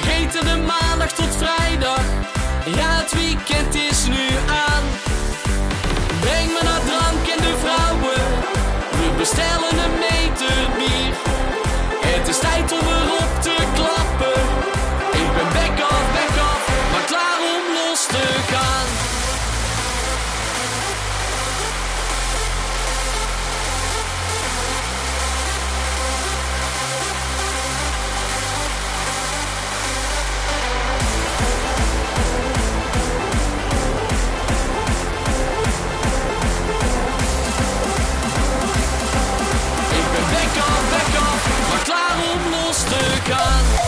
vergeten de maandag tot vrijdag. Ja, het weekend is nu aan. Breng me naar drank en de vrouwen. We bestellen een. 干。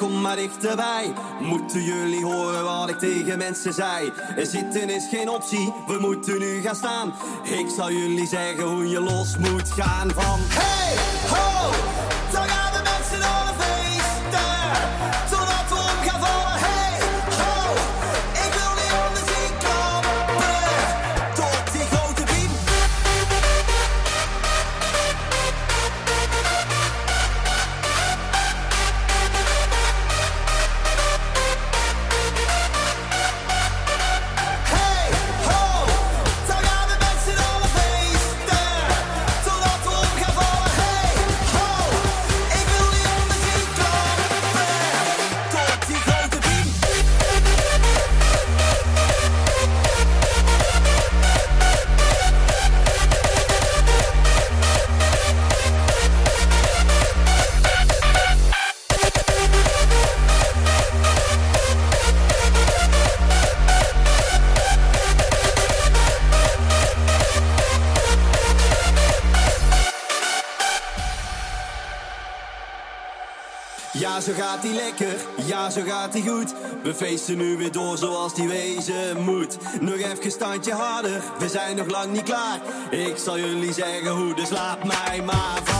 kom maar dichterbij. Moeten jullie horen wat ik tegen mensen zei? Zitten is geen optie, we moeten nu gaan staan. Ik zal jullie zeggen hoe je los moet gaan van. Hey, ho! Ja, zo gaat hij lekker, ja, zo gaat hij goed. We feesten nu weer door zoals die wezen moet. Nog even standje harder, we zijn nog lang niet klaar. Ik zal jullie zeggen hoe, dus laat mij maar vallen.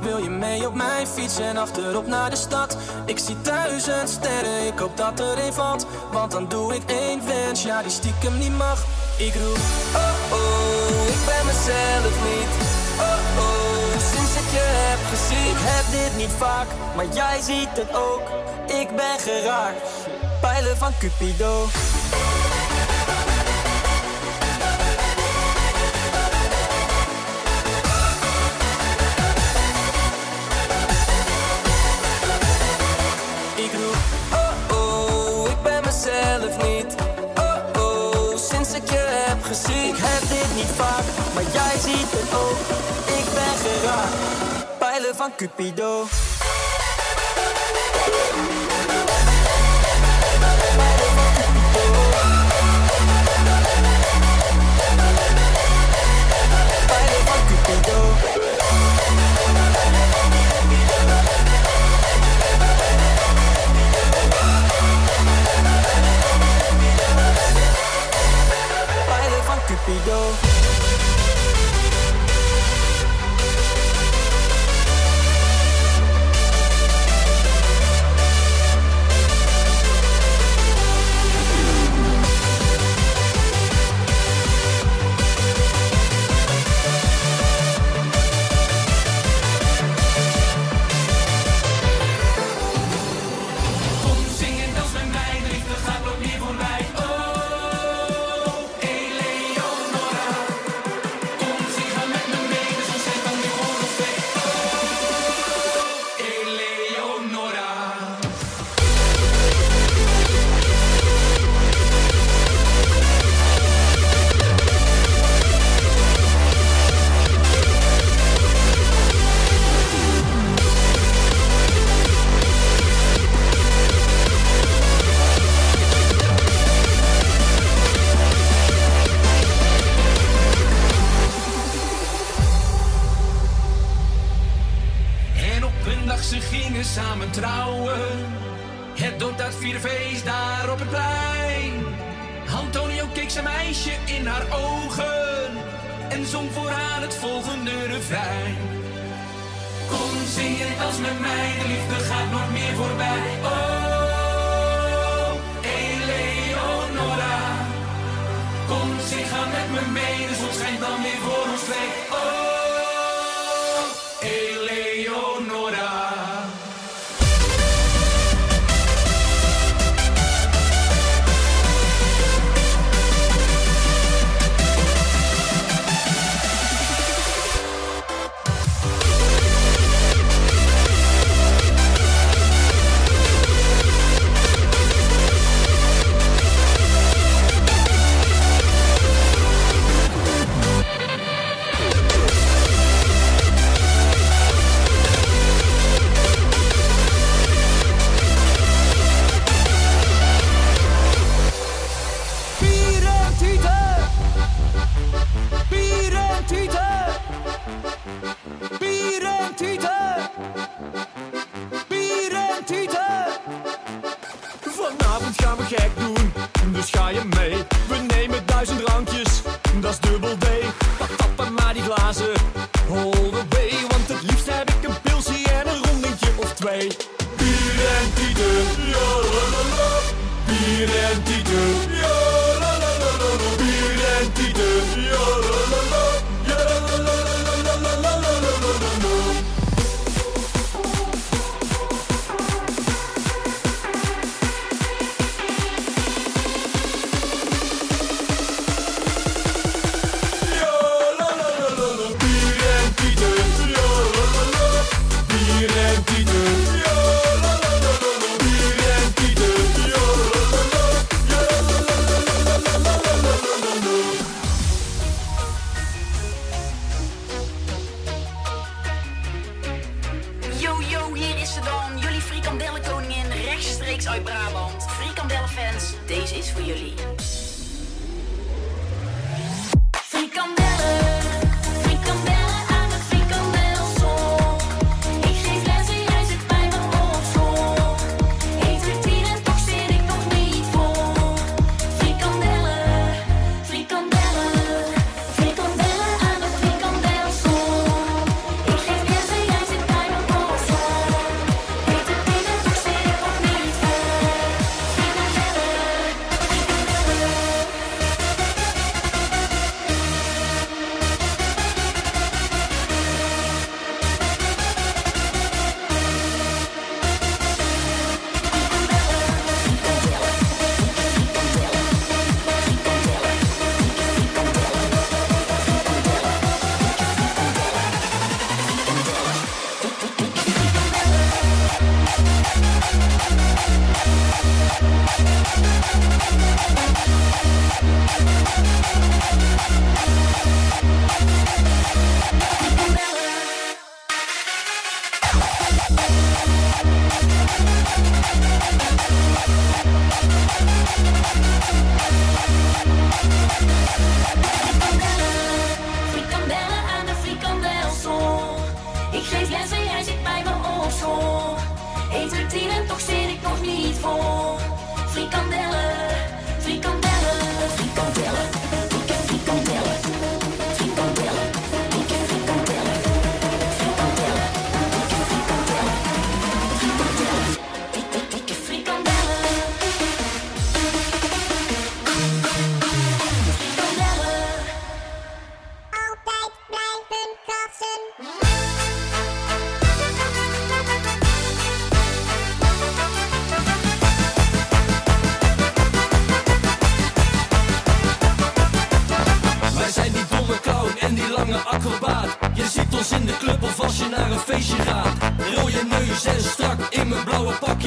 Wil je mee op mijn fiets en achterop naar de stad? Ik zie duizend sterren, ik hoop dat er een valt. Want dan doe ik één wens, ja die stiekem niet mag. Ik roep, oh oh, ik ben mezelf niet. Oh oh, sinds ik je heb gezien. Heb dit niet vaak, maar jij ziet het ook. Ik ben geraakt, pijlen van Cupido niet vaak, maar jij ziet het ook. Ik ben geraakt, pijlen van Cupido. Cupido. Fuck.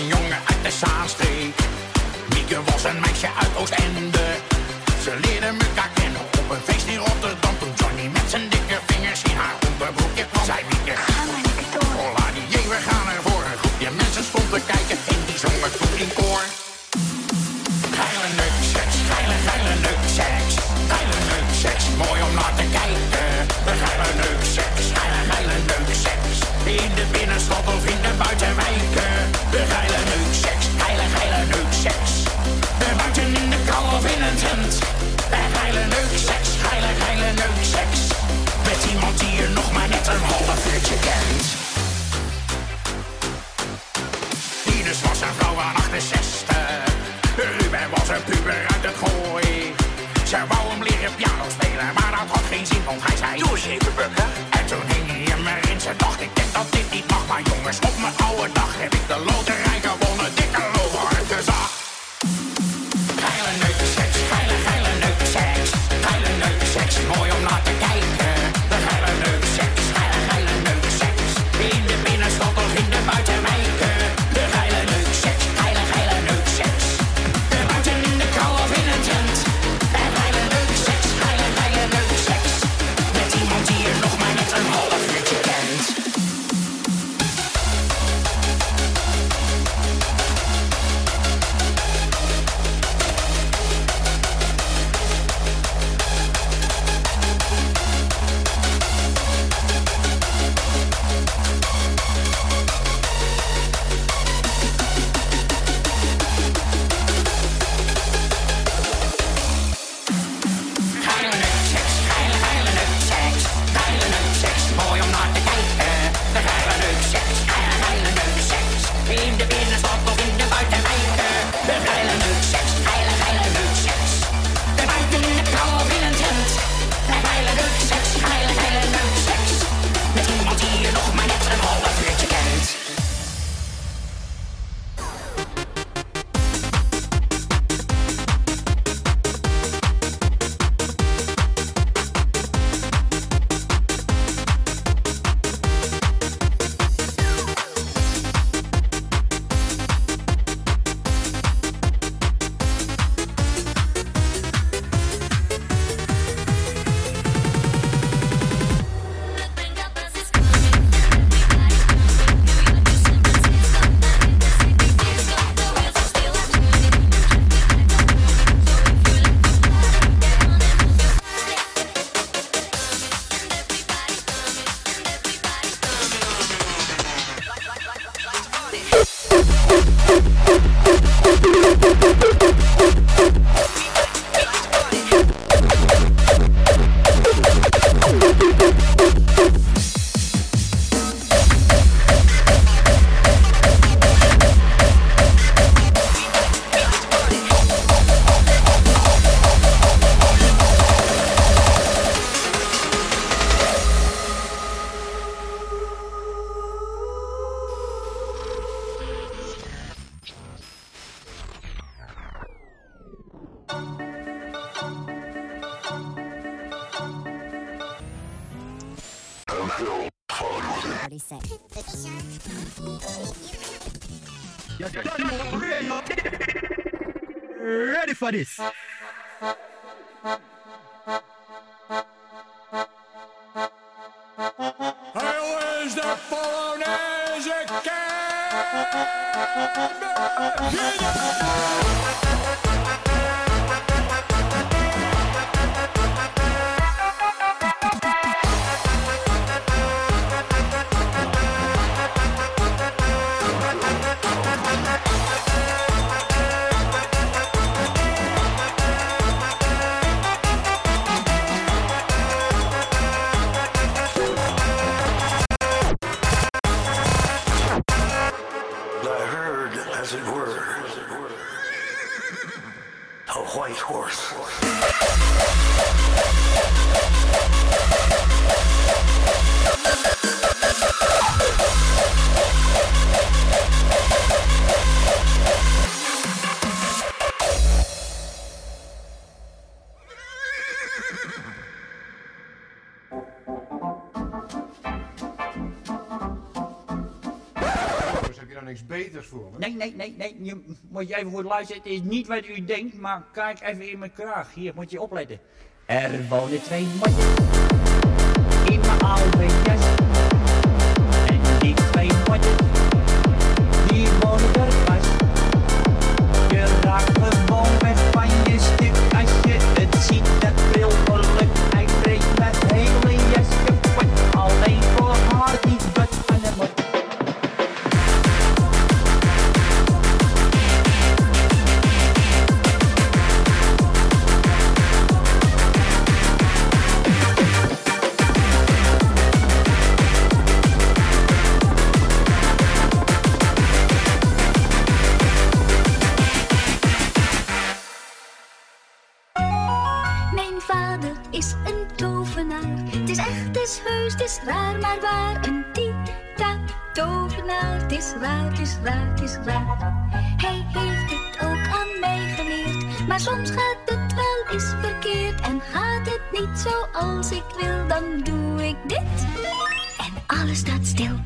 een jongen uit de Zaanstreek. Mieke was een meisje uit Oostende. Ze leerden elkaar kennen op een feest in Rotterdam. Toen Johnny met zijn dikke vingers in haar onderbroekje kwam. Zij Mieke 红海 Ready for this. I the phone as it niks beters voor me? Nee, nee, nee, nee. Je moet je even goed luisteren. Het is niet wat u denkt, maar kijk even in mijn kraag. Hier moet je opletten. Er wonen twee mannen in mijn oude jas. En die twee mannen, die wonen er Hij heeft het ook aan mij geleerd. Maar soms gaat het wel eens verkeerd. En gaat het niet zoals ik wil, dan doe ik dit. En alles staat stil.